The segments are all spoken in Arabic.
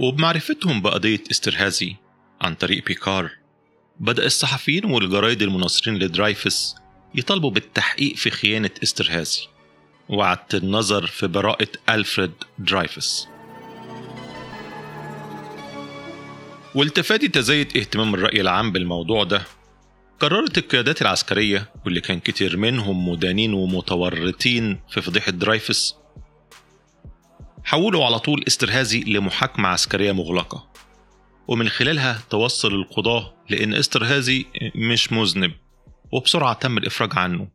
وبمعرفتهم بقضية استرهازي عن طريق بيكار بدأ الصحفيين والجرايد المناصرين لدرايفس يطالبوا بالتحقيق في خيانة استرهازي وإعادة النظر في براءة ألفريد درايفس. ولتفادي تزايد اهتمام الرأي العام بالموضوع ده قررت القيادات العسكرية واللي كان كتير منهم مدانين ومتورطين في فضيحة درايفس حولوا على طول استرهازي لمحاكمة عسكرية مغلقة. ومن خلالها توصل القضاة لأن استرهازي مش مذنب وبسرعة تم الإفراج عنه.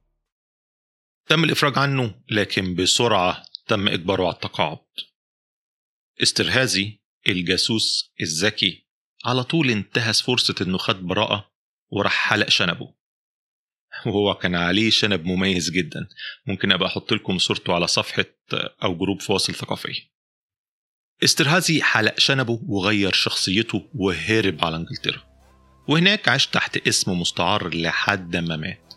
تم الإفراج عنه لكن بسرعة تم إجباره على التقاعد. استرهازي الجاسوس الذكي على طول انتهز فرصة إنه خد براءة وراح حلق شنبه. وهو كان عليه شنب مميز جدا. ممكن أبقى أحط لكم صورته على صفحة أو جروب فواصل ثقافية استرهازي حلق شنبه وغير شخصيته وهرب على إنجلترا. وهناك عاش تحت اسم مستعار لحد ما مات.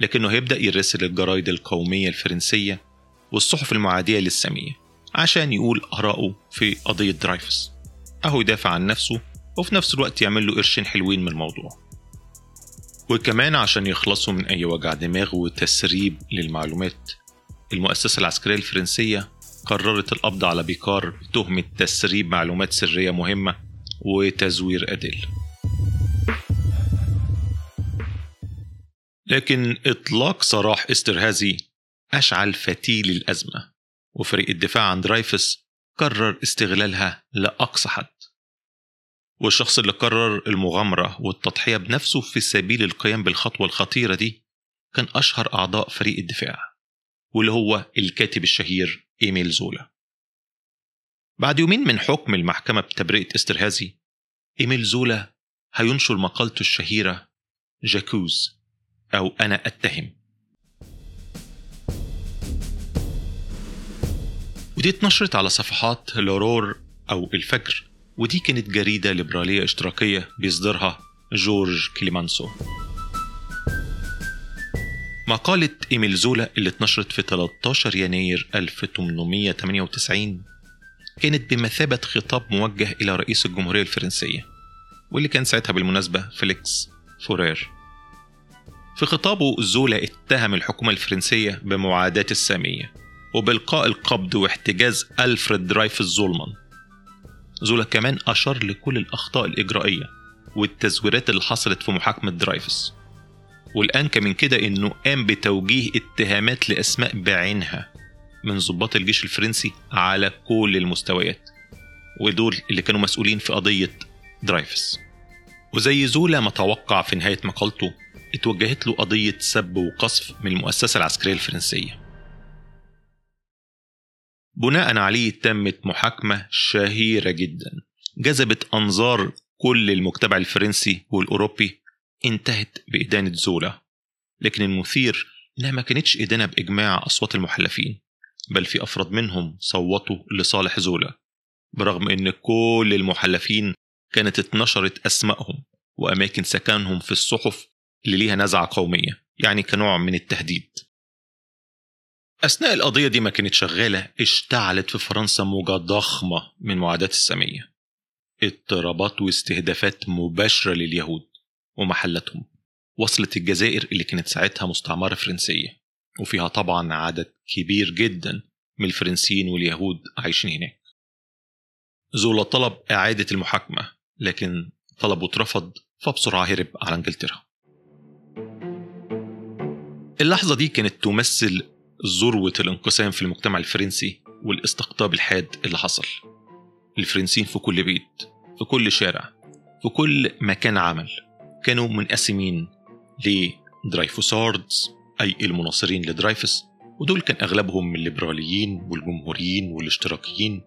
لكنه هيبدأ يراسل الجرايد القومية الفرنسية والصحف المعادية للسامية عشان يقول آراءه في قضية درايفس. أهو يدافع عن نفسه وفي نفس الوقت يعمل له قرشين حلوين من الموضوع. وكمان عشان يخلصوا من أي وجع دماغ وتسريب للمعلومات. المؤسسة العسكرية الفرنسية قررت القبض على بيكار بتهمة تسريب معلومات سرية مهمة وتزوير أدلة. لكن إطلاق سراح إسترهازي أشعل فتيل الأزمة وفريق الدفاع عن درايفس قرر استغلالها لأقصى حد. والشخص اللي قرر المغامرة والتضحية بنفسه في سبيل القيام بالخطوة الخطيرة دي كان أشهر أعضاء فريق الدفاع واللي هو الكاتب الشهير إيميل زولا. بعد يومين من حكم المحكمة بتبرئة استرهازي إيميل زولا هينشر مقالته الشهيرة جاكوز أو أنا أتهم. ودي اتنشرت على صفحات لورور أو الفجر. ودي كانت جريدة ليبرالية اشتراكية بيصدرها جورج كليمانسو. مقالة إيميل زولا اللي اتنشرت في 13 يناير 1898 كانت بمثابة خطاب موجه إلى رئيس الجمهورية الفرنسية واللي كان ساعتها بالمناسبة فيليكس فور. في خطابه زولا اتهم الحكومة الفرنسية بمعاداة السامية وبإلقاء القبض واحتجاز ألفريد درايفس ظلما زولا كمان أشار لكل الأخطاء الإجرائية والتزويرات اللي حصلت في محاكمة درايفس والأنكى من كده إنه قام بتوجيه اتهامات لأسماء بعينها من ضباط الجيش الفرنسي على كل المستويات ودول اللي كانوا مسؤولين في قضية درايفس وزي زولا ما توقع في نهاية مقالته اتوجهت له قضية سب وقذف من المؤسسة العسكرية الفرنسية. بناء عليه تمت محاكمة شهيرة جدا. جذبت أنظار كل المجتمع الفرنسي والأوروبي. انتهت بإدانة زولا. لكن المثير إنها ما كانتش إدانة بإجماع أصوات المحلفين بل في أفراد منهم صوتوا لصالح زولا. برغم إن كل المحلفين كانت اتنشرت أسمائهم وأماكن سكنهم في الصحف اللي ليها نزعة قومية يعني كنوع من التهديد. أثناء القضية دي ما كانت شغالة اشتعلت في فرنسا موجة ضخمة من معاداة السامية. اضطرابات واستهدافات مباشرة لليهود ومحلاتهم وصلت الجزائر اللي كانت ساعتها مستعمرة فرنسية. وفيها طبعا عدد كبير جدا من الفرنسيين واليهود عايشين هناك. زولا طلب إعادة المحاكمة لكن طلبه اترفض فبسرعة هرب على إنجلترا. اللحظة دي كانت تمثل ذروة الانقسام في المجتمع الفرنسي والاستقطاب الحاد اللي حصل. الفرنسيين في كل بيت في كل شارع في كل مكان عمل كانوا منقسمين ل Dreyfusards أي المناصرين لدرايفس ودول كان أغلبهم من الليبراليين والجمهوريين والاشتراكيين.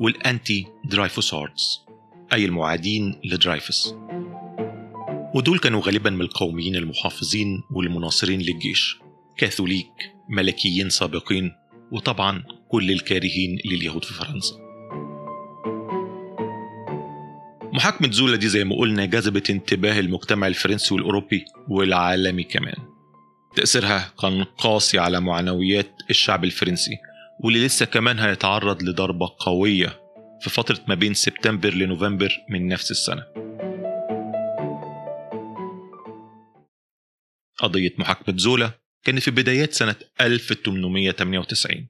وال Anti-Dreyfusards أي المعادين لدرايفس ودول كانوا غالبا من القوميين المحافظين والمناصرين للجيش. كاثوليك ملكيين سابقين وطبعا كل الكارهين لليهود في فرنسا. محاكمة زولا دي زي ما قلنا جذبت انتباه المجتمع الفرنسي والأوروبي والعالمي كمان. تأثيرها كان قاسي على معنويات الشعب الفرنسي واللي لسه كمان هيتعرض لضربة قوية في فترة ما بين سبتمبر لنوفمبر من نفس السنة. قضية محاكمة زولا كانت في بدايات سنة 1898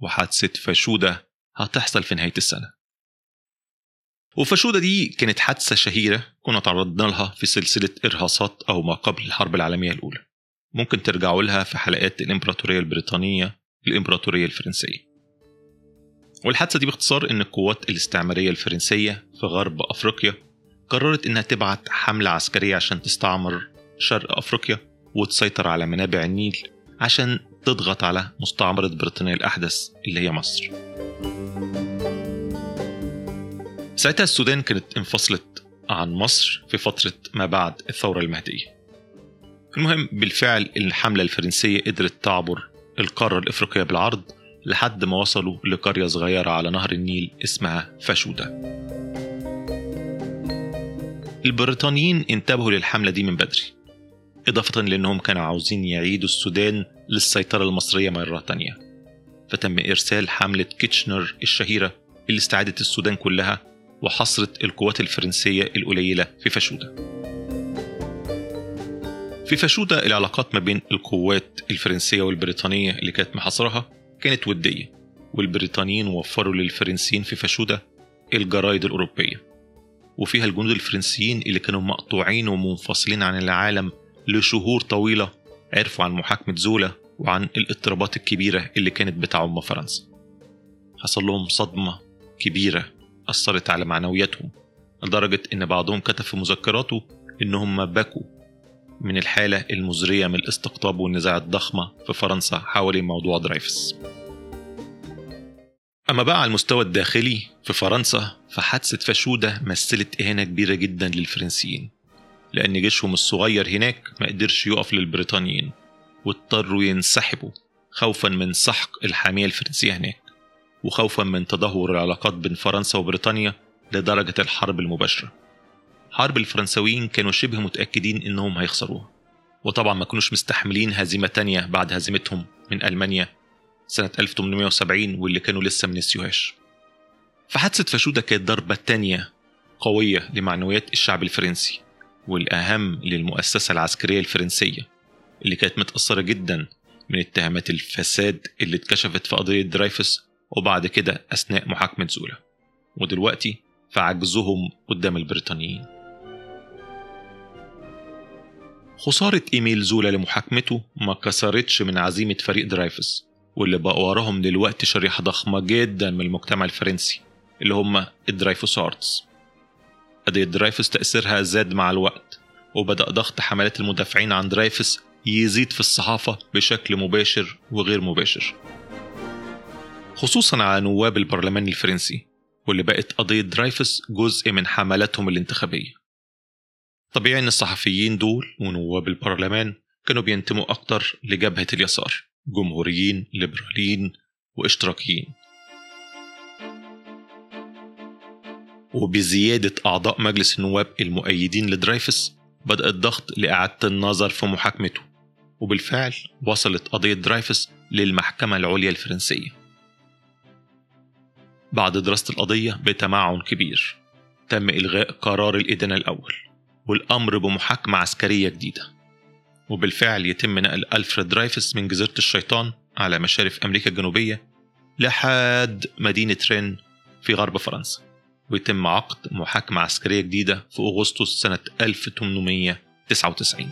وحادثة فاشودة هتحصل في نهاية السنة. وفاشودة دي كانت حادثة شهيرة كنا تعرضنا لها في سلسلة إرهاصات أو ما قبل الحرب العالمية الأولى. ممكن ترجعوا لها في حلقات الإمبراطورية البريطانية الإمبراطورية الفرنسية. والحادثة دي باختصار إن القوات الاستعمارية الفرنسية في غرب أفريقيا قررت إنها تبعت حملة عسكرية عشان تستعمر شرق أفريقيا. وتسيطر على منابع النيل عشان تضغط على مستعمرة بريطانيا الأحدث اللي هي مصر. ساعتها السودان كانت انفصلت عن مصر في فترة ما بعد الثورة المهدية. المهم بالفعل الحملة الفرنسية قدرت تعبر القارة الإفريقية بالعرض لحد ما وصلوا لقرية صغيرة على نهر النيل اسمها فاشودة. البريطانيين انتبهوا للحملة دي من بدري. إضافة لأنهم كانوا عاوزين يعيدوا السودان للسيطرة المصرية مرة تانية. فتم إرسال حملة كيتشنر الشهيرة اللي استعادت السودان كلها وحصرت القوات الفرنسية القليلة في فاشودة في فاشودة العلاقات ما بين القوات الفرنسية والبريطانية اللي كانت محاصرها كانت ودية والبريطانيين وفروا للفرنسيين في فاشودة الجرايد الأوروبية. وفيها الجنود الفرنسيين اللي كانوا مقطوعين ومنفصلين عن العالم لشهور طويلة عرفوا عن محاكمة زولا وعن الاضطرابات الكبيرة اللي كانت بتعم فرنسا. حصل لهم صدمة كبيرة أثرت على معنوياتهم لدرجة إن بعضهم كتب في مذكراته إنهم بكوا من الحالة المزرية من الاستقطاب والنزاع الضخمة في فرنسا حوالين موضوع درايفس. أما بقى على المستوى الداخلي في فرنسا فحادثة فاشودة مثلت إهانة كبيرة جدا للفرنسيين. لأن جيشهم الصغير هناك ما قدرش يقف للبريطانيين واضطروا ينسحبوا خوفا من سحق الحامية الفرنسية هناك وخوفا من تدهور العلاقات بين فرنسا وبريطانيا لدرجة الحرب المباشرة. حرب الفرنساويين كانوا شبه متأكدين إنهم هيخسروها وطبعا ما كانوش مستحملين هزيمة تانية بعد هزيمتهم من ألمانيا سنة 1870 واللي كانوا لسه منسيوهاش فحادثة فاشودة كانت ضربة تانية قوية لمعنويات الشعب الفرنسي. والأهم للمؤسسة العسكرية الفرنسية اللي كانت متأثرة جدا من اتهامات الفساد اللي اتكشفت في قضية درايفس وبعد كده أثناء محاكمة زولا. ودلوقتي في عجزهم قدام البريطانيين. خسارة إيميل زولا لمحاكمته ما كسرتش من عزيمة فريق درايفس واللي بقى وراهم دلوقتي شريحة ضخمة جدا من المجتمع الفرنسي اللي هم ال Dreyfusards قضية درايفس تأثيرها زاد مع الوقت وبدأ ضغط حملات المدافعين عن درايفس يزيد في الصحافة بشكل مباشر وغير مباشر. خصوصا على نواب البرلمان الفرنسي واللي بقت قضية درايفس جزء من حملاتهم الانتخابية. طبيعي إن الصحفيين دول ونواب البرلمان كانوا بينتموا أكتر لجبهة اليسار جمهوريين ليبراليين واشتراكيين. وبزيادة أعضاء مجلس النواب المؤيدين لدرايفس بدأ الضغط لإعادة النظر في محاكمته وبالفعل وصلت قضية درايفس للمحكمة العليا الفرنسية. بعد دراسة القضية بتمعن كبير تم إلغاء قرار الإدانة الأول والأمر بمحاكمة عسكرية جديدة وبالفعل يتم نقل ألفريد درايفس من جزيرة الشيطان على مشارف أمريكا الجنوبية لحد مدينة رين في غرب فرنسا. ويتم عقد محاكمة عسكرية جديدة في أغسطس سنة 1899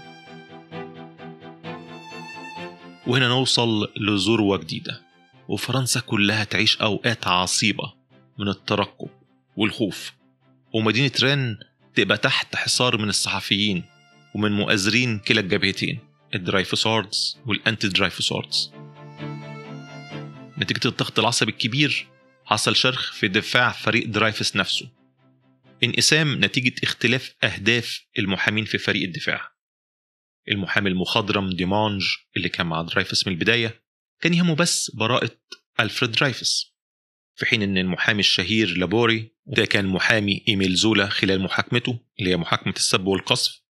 وهنا نوصل لذروة جديدة وفرنسا كلها تعيش أوقات عصيبة من الترقب والخوف ومدينة رين تبقى تحت حصار من الصحفيين ومن مؤازرين كلا الجبهتين ال Dreyfusards وال Anti-Dreyfusards نتيجة الضغط العصبي الكبير حصل شرخ في دفاع فريق درايفس نفسه. انقسام نتيجة اختلاف أهداف المحامين في فريق الدفاع. المحامي المخضرم ديمانج اللي كان مع درايفس من البداية كان يهمه بس براءة ألفريد درايفس في حين أن المحامي الشهير لابوري ده كان محامي إيميل زولا خلال محاكمته اللي هي محاكمة السب والقذف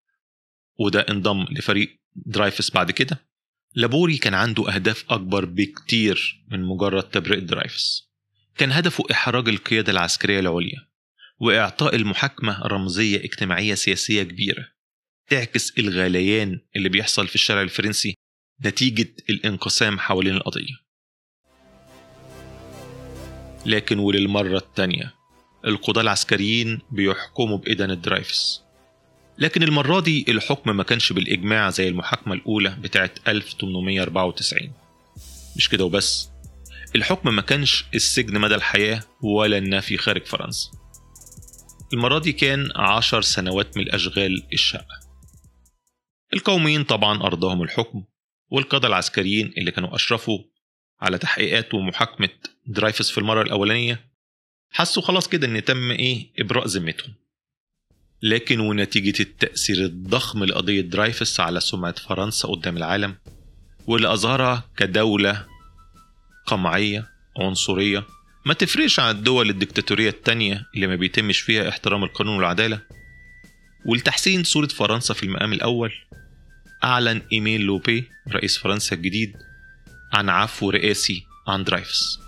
وده انضم لفريق درايفس بعد كده. لابوري كان عنده أهداف أكبر بكتير من مجرد تبرئة درايفس. كان هدفه إحراج القيادة العسكرية العليا وإعطاء المحاكمة رمزية اجتماعية سياسية كبيرة تعكس الغليان اللي بيحصل في الشارع الفرنسي نتيجة الانقسام حوالين القضية. لكن وللمرة الثانية القضاة العسكريين بيحكموا بإدانة درايفس لكن المرة دي الحكم ما كانش بالإجماع زي المحاكمة الأولى بتاعة 1894 مش كده وبس؟ الحكم ما كانش السجن مدى الحياة ولا النفي خارج فرنسا. المرة دي كان عشر سنوات من الأشغال الشقة القوميين طبعا أرضاهم الحكم والقادة العسكريين اللي كانوا أشرفوا على تحقيقات ومحاكمة درايفس في المرة الأولانية حسوا خلاص كده إن تم إيه؟ إبراء ذمتهم. لكن ونتيجة التأثير الضخم لقضية درايفس على سمعة فرنسا قدام العالم واللي أظهرها كدولة قمعية عنصرية. ما تفرقش عن الدول الدكتاتورية التانية اللي ما بيتمش فيها احترام القانون والعدالة. ولتحسين صورة فرنسا في المقام الأول أعلن إيميل لوبي رئيس فرنسا الجديد عن عفو رئاسي عن درايفس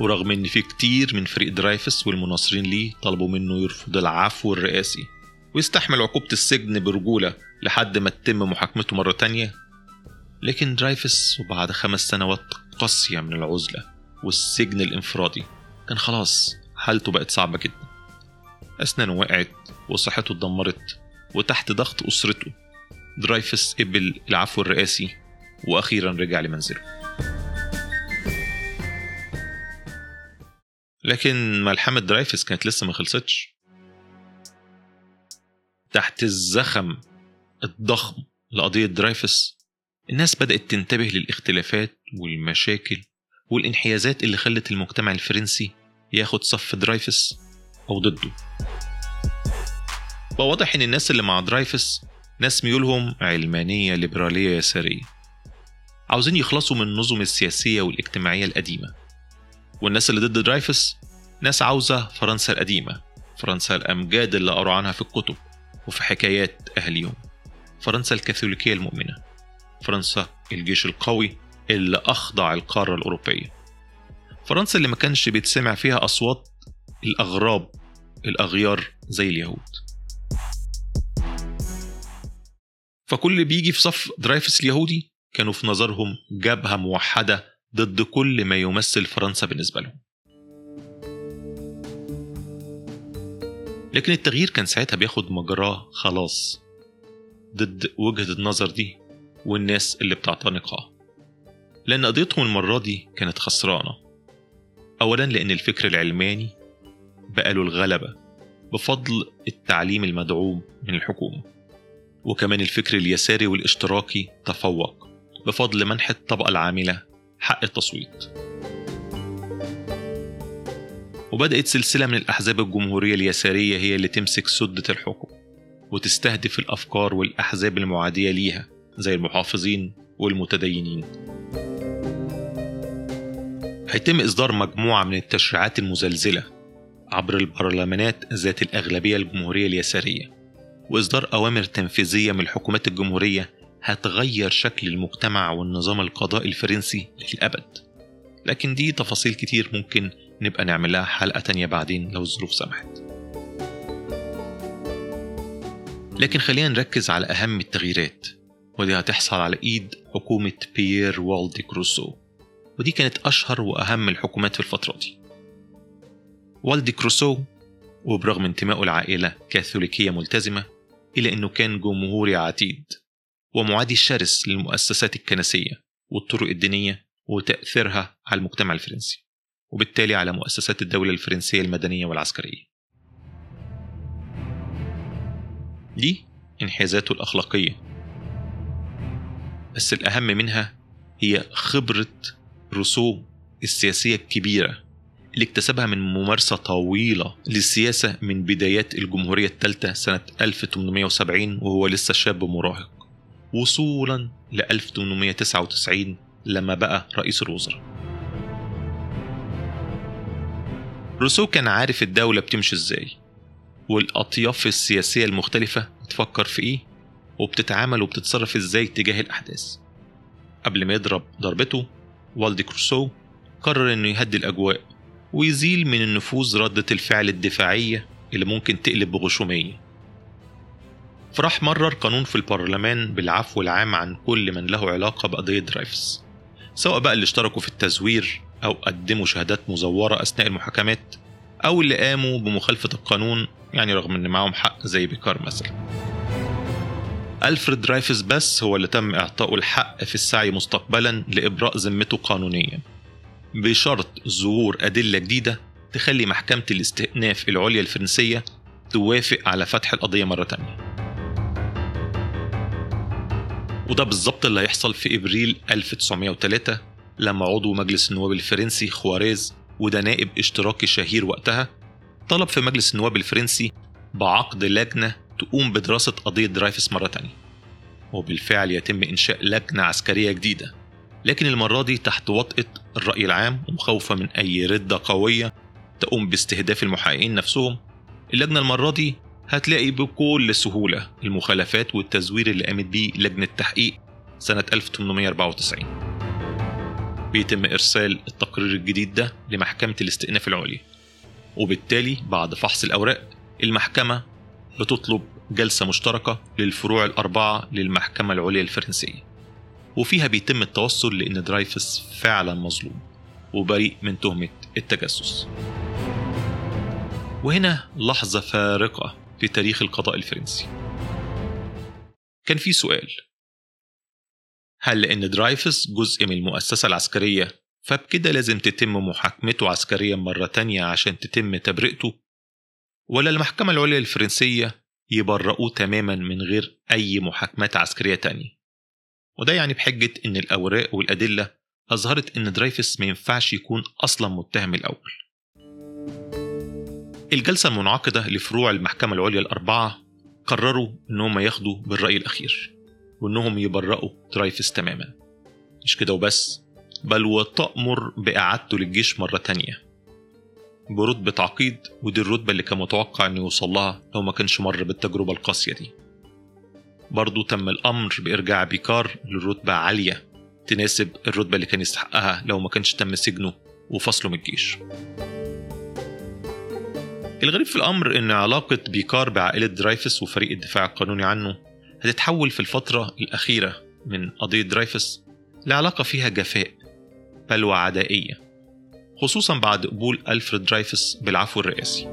ورغم إن في كتير من فريق درايفس والمناصرين ليه طلبوا منه يرفض العفو الرئاسي ويستحمل عقوبة السجن برجولة لحد ما تتم محاكمته مرة تانية لكن درايفس وبعد خمس سنوات قاسية من العزلة والسجن الانفرادي. كان خلاص حالته بقت صعبة جدا. أسنانه وقعت وصحته اتدمرت وتحت ضغط أسرته. درايفس قبل العفو الرئاسي وأخيرا رجع لمنزله. لكن ملحمة درايفس كانت لسه ما خلصتش. تحت الزخم الضخم لقضية درايفس الناس بدأت تنتبه للاختلافات والمشاكل والانحيازات اللي خلت المجتمع الفرنسي ياخد صف درايفس أو ضده. بقى واضح إن الناس اللي مع درايفس ناس ميولهم علمانية ليبرالية يسارية. عاوزين يخلصوا من النظم السياسية والاجتماعية القديمة. والناس اللي ضد درايفس ناس عاوزة فرنسا القديمة فرنسا الأمجاد اللي قروا عنها في الكتب وفي حكايات أهليهم فرنسا الكاثوليكية المؤمنة. فرنسا الجيش القوي اللي أخضع القارة الأوروبية. فرنسا اللي ما كانش بيتسمع فيها أصوات الأغراب الأغيار زي اليهود. فكل اللي بيجي في صف درايفس اليهودي كانوا في نظرهم جبهة موحدة ضد كل ما يمثل فرنسا بالنسبة لهم. لكن التغيير كان ساعتها بياخد مجراه خلاص ضد وجهة النظر دي. والناس اللي بتعتنقها. لأن قضيتهم المرة دي كانت خسرانة. أولا لأن الفكر العلماني بقى له الغلبة بفضل التعليم المدعوم من الحكومة. وكمان الفكر اليساري والاشتراكي تفوق بفضل منح الطبقة العاملة حق التصويت. وبدأت سلسلة من الأحزاب الجمهورية اليسارية هي اللي تمسك سدة الحكم وتستهدف الأفكار والأحزاب المعادية ليها. زي المحافظين والمتدينين. هيتم إصدار مجموعة من التشريعات المزلزلة عبر البرلمانات ذات الأغلبية الجمهورية اليسارية وإصدار أوامر تنفيذية من الحكومات الجمهورية هتغير شكل المجتمع والنظام القضائي الفرنسي للأبد. لكن دي تفاصيل كتير ممكن نبقى نعملها حلقة تانية بعدين لو الظروف سمحت. لكن خلينا نركز على أهم التغييرات. ودي هتحصل على إيد حكومة بيير والدي كروسو. ودي كانت أشهر وأهم الحكومات في الفترة دي. والدي كروسو وبرغم انتمائه العائلة كاثوليكية ملتزمة إلا أنه كان جمهوري عتيد ومعادي شرس للمؤسسات الكنسية والطرق الدينية وتأثيرها على المجتمع الفرنسي وبالتالي على مؤسسات الدولة الفرنسية المدنية والعسكرية. دي انحيازاته الأخلاقية. بس الأهم منها هي خبرة روسو السياسية الكبيرة اللي اكتسبها من ممارسة طويلة للسياسة من بدايات الجمهورية الثالثة سنة 1870 وهو لسه شاب مراهق. وصولا ل 1899 لما بقى رئيس الوزراء. روسو كان عارف الدولة بتمشي إزاي والأطياف السياسية المختلفة بتفكر في إيه؟ وبتتعامل وبتتصرف إزاي تجاه الأحداث. قبل ما يضرب ضربته والديك روسو قرر إنه يهدي الأجواء ويزيل من النفوس ردة الفعل الدفاعية اللي ممكن تقلب بغشومية. فراح مرر قانون في البرلمان بالعفو العام عن كل من له علاقة بقضية درايفس سواء بقى اللي اشتركوا في التزوير أو قدموا شهادات مزورة أثناء المحاكمات أو اللي قاموا بمخالفة القانون يعني رغم إن معاهم حق زي بيكار مثلا. ألفريد درايفس بس هو اللي تم إعطائه الحق في السعي مستقبلا لإبراء ذمته قانونيا. بشرط ظهور أدلة جديدة تخلي محكمة الاستئناف العليا الفرنسية توافق على فتح القضية مرة تانية. وده بالظبط اللي هيحصل في إبريل 1903 لما عضو مجلس النواب الفرنسي خواريز وده نائب اشتراكي شهير وقتها طلب في مجلس النواب الفرنسي بعقد لجنة تقوم بدراسة قضية درايفس مرة تانية. وبالفعل يتم إنشاء لجنة عسكرية جديدة. لكن المرة دي تحت وطأة الرأي العام ومخوفة من أي ردة قوية تقوم باستهداف المحققين نفسهم اللجنة المرة دي هتلاقي بكل سهولة المخالفات والتزوير اللي قامت بيه لجنة تحقيق سنة 1894 بيتم إرسال التقرير الجديد ده لمحكمة الاستئناف العليا. وبالتالي بعد فحص الأوراق المحكمة بتطلب جلسة مشتركة للفروع الأربعة للمحكمة العليا الفرنسية. وفيها بيتم التوصل لأن درايفس فعلا مظلوم وبريء من تهمة التجسس. وهنا لحظة فارقة في تاريخ القضاء الفرنسي. كان في سؤال. هل لأن درايفس جزء من المؤسسة العسكرية فبكده لازم تتم محاكمته عسكريا مرة تانية عشان تتم تبرئته؟ ولا المحكمة العليا الفرنسية يبرئوه تماما من غير أي محاكمات عسكرية تانية. وده يعني بحجة إن الأوراق والأدلة أظهرت إن درايفس ما ينفعش يكون أصلا متهم الأول. الجلسة المنعقدة لفروع المحكمة العليا الأربعة قرروا إنهم ياخدوا بالرأي الأخير وإنهم يبرئوا درايفس تماما. مش كده وبس بل وتأمر بإعادته للجيش مرة تانية. برتبة عقيد ودي الرتبة اللي كان متوقع إنه يوصل لها لو ما كانش مر بالتجربة القاسية دي. برضو تم الأمر بإرجاع بيكار لرتبة عالية تناسب الرتبة اللي كان يستحقها لو ما كانش تم سجنه وفصله من الجيش. الغريب في الأمر إن علاقة بيكار بعائلة درايفس وفريق الدفاع القانوني عنه هتتحول في الفترة الأخيرة من قضية درايفس لعلاقة فيها جفاء بل وعدائية خصوصا بعد قبول ألفريد درايفس بالعفو الرئاسي.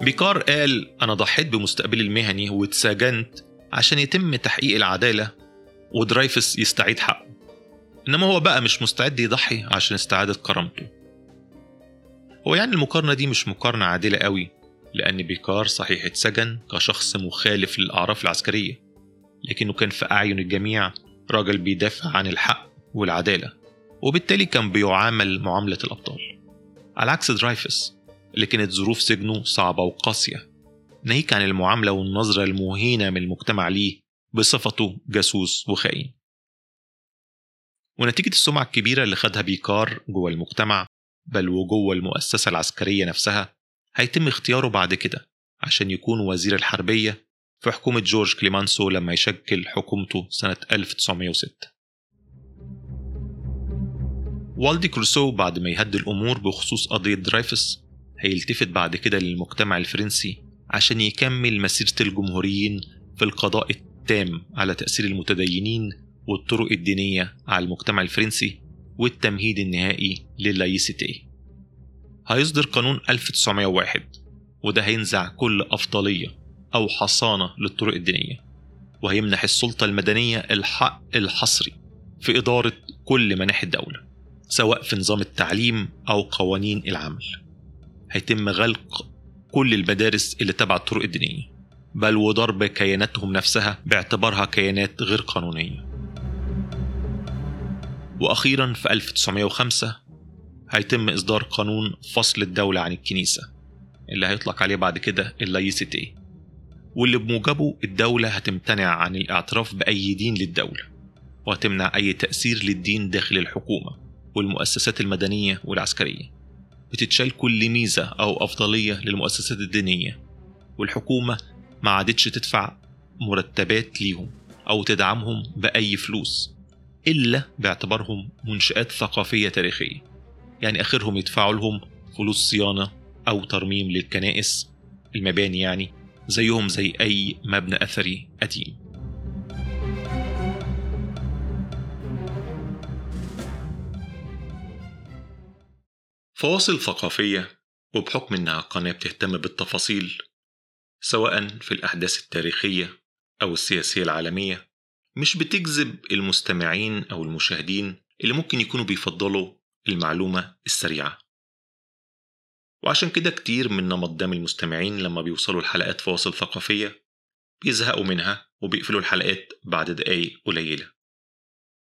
بيكار قال أنا ضحيت بمستقبلي المهني واتسجنت عشان يتم تحقيق العدالة ودرايفس يستعيد حقه. إنما هو بقى مش مستعد يضحي عشان استعادة كرامته. هو يعني المقارنة دي مش مقارنة عادلة قوي لأن بيكار صحيح اتسجن كشخص مخالف للأعراف العسكرية لكنه كان في أعين الجميع راجل بيدافع عن الحق والعدالة. وبالتالي كان بيعامل معاملة الأبطال. على عكس درايفس اللي كانت ظروف سجنه صعبة وقاسية. ناهيك عن المعاملة والنظرة المهينة من المجتمع ليه بصفته جاسوس وخائن ونتيجة السمعة الكبيرة اللي خدها بيكار جوه المجتمع بل وجوه المؤسسة العسكرية نفسها هيتم اختياره بعد كده عشان يكون وزير الحربية في حكومة جورج كليمانسو لما يشكل حكومته سنة 1906 والديك روسو بعد ما يهدي الأمور بخصوص قضية درايفس هيلتفت بعد كده للمجتمع الفرنسي عشان يكمل مسيرة الجمهوريين في القضاء التام على تأثير المتدينين والطرق الدينية على المجتمع الفرنسي والتمهيد النهائي لل laïcité هيصدر قانون 1901 وده هينزع كل أفضلية أو حصانة للطرق الدينية وهيمنح السلطة المدنية الحق الحصري في إدارة كل مناحي الدولة. سواء في نظام التعليم أو قوانين العمل. هيتم غلق كل المدارس اللي تبع الطرق الدينية بل وضرب كياناتهم نفسها باعتبارها كيانات غير قانونية. وأخيرا في 1905 هيتم إصدار قانون فصل الدولة عن الكنيسة اللي هيطلق عليه بعد كده اللايسيتي واللي بموجبه الدولة هتمتنع عن الاعتراف بأي دين للدولة وهتمنع أي تأثير للدين داخل الحكومة. والمؤسسات المدنية والعسكرية. بتتشال كل ميزة أو أفضلية للمؤسسات الدينية والحكومة ما عادتش تدفع مرتبات ليهم أو تدعمهم بأي فلوس إلا باعتبارهم منشآت ثقافية تاريخية. يعني آخرهم يدفعوا لهم فلوس صيانة أو ترميم للكنائس المباني يعني زيهم زي أي مبنى أثري قديم. فواصل ثقافية وبحكم إنها قناة بتهتم بالتفاصيل سواء في الأحداث التاريخية أو السياسية العالمية مش بتجذب المستمعين أو المشاهدين اللي ممكن يكونوا بيفضلوا المعلومة السريعة. وعشان كده كتير من نمط دم المستمعين لما بيوصلوا لحلقات فواصل ثقافية بيزهقوا منها وبيقفلوا الحلقات بعد دقايق قليلة.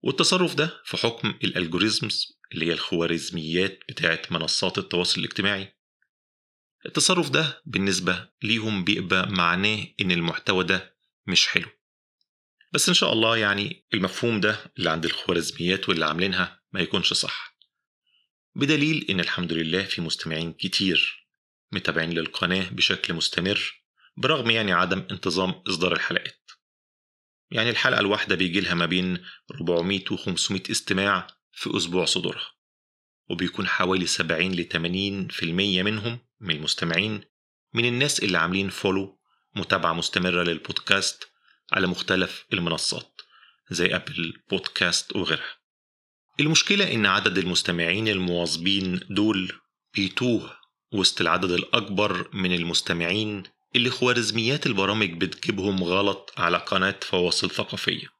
والتصرف ده في حكم الالجوريزمز اللي هي الخوارزميات بتاعة منصات التواصل الاجتماعي. التصرف ده بالنسبة ليهم بيبقى معناه إن المحتوى ده مش حلو. بس إن شاء الله يعني المفهوم ده اللي عند الخوارزميات واللي عاملينها ما يكونش صح. بدليل إن الحمد لله في مستمعين كتير متابعين للقناة بشكل مستمر برغم يعني عدم انتظام إصدار الحلقات. يعني الحلقة الواحدة بيجي لها ما بين 400 و 500 استماع في أسبوع صدورها وبيكون حوالي 70 ل 80% منهم من المستمعين من الناس اللي عاملين فولو متابعة مستمرة للبودكاست على مختلف المنصات زي أبل بودكاست وغيرها. المشكلة إن عدد المستمعين المواظبين دول بيتوه وسط العدد الأكبر من المستمعين اللي خوارزميات البرامج بتجيبهم غلط على قناة فواصل ثقافية.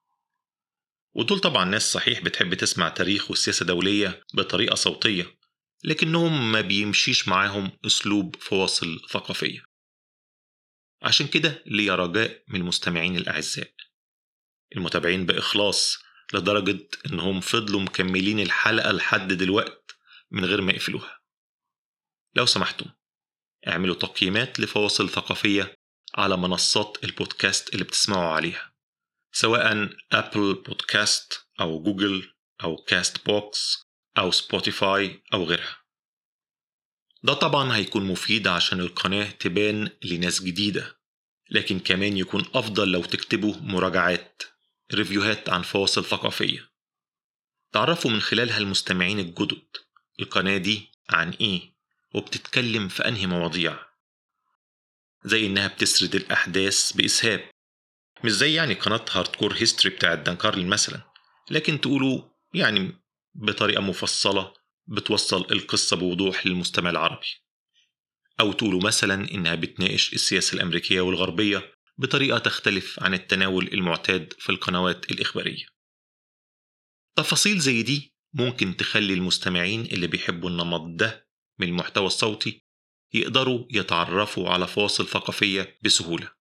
ودول طبعا ناس صحيح بتحب تسمع تاريخ والسياسة دولية بطريقة صوتية لكنهم ما بيمشيش معاهم أسلوب فواصل ثقافية عشان كده ليا رجاء من المستمعين الأعزاء. المتابعين بإخلاص لدرجة إنهم فضلوا مكملين الحلقة لحد دلوقت من غير ما يقفلوها. لو سمحتم اعملوا تقييمات لفواصل ثقافية على منصات البودكاست اللي بتسمعوا عليها. سواء Apple Podcast أو جوجل أو Castbox أو Spotify أو غيرها. ده طبعا هيكون مفيد عشان القناة تبان لناس جديدة لكن كمان يكون أفضل لو تكتبوا مراجعات review هات عن فواصل ثقافية. تعرفوا من خلالها المستمعين الجدد القناة دي عن إيه وبتتكلم في أنهي مواضيع؟ زي إنها بتسرد الأحداث بإسهاب. مش زي يعني قناة Hardcore History بتاعت دان كارلن مثلا لكن تقولوا يعني بطريقة مفصلة بتوصل القصة بوضوح للمستمع العربي. أو تقولوا مثلا إنها بتناقش السياسة الأمريكية والغربية بطريقة تختلف عن التناول المعتاد في القنوات الإخبارية. تفاصيل زي دي ممكن تخلي المستمعين اللي بيحبوا النمط ده من المحتوى الصوتي يقدروا يتعرفوا على فواصل ثقافية بسهولة.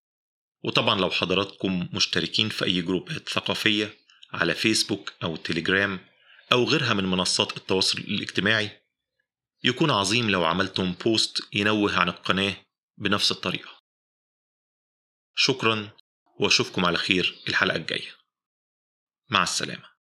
وطبعا لو حضراتكم مشتركين في أي جروبات ثقافية على فيسبوك أو تليجرام أو غيرها من منصات التواصل الاجتماعي يكون عظيم لو عملتم بوست ينوه عن القناة بنفس الطريقة. شكرا وأشوفكم على خير الحلقة الجاية. مع السلامة.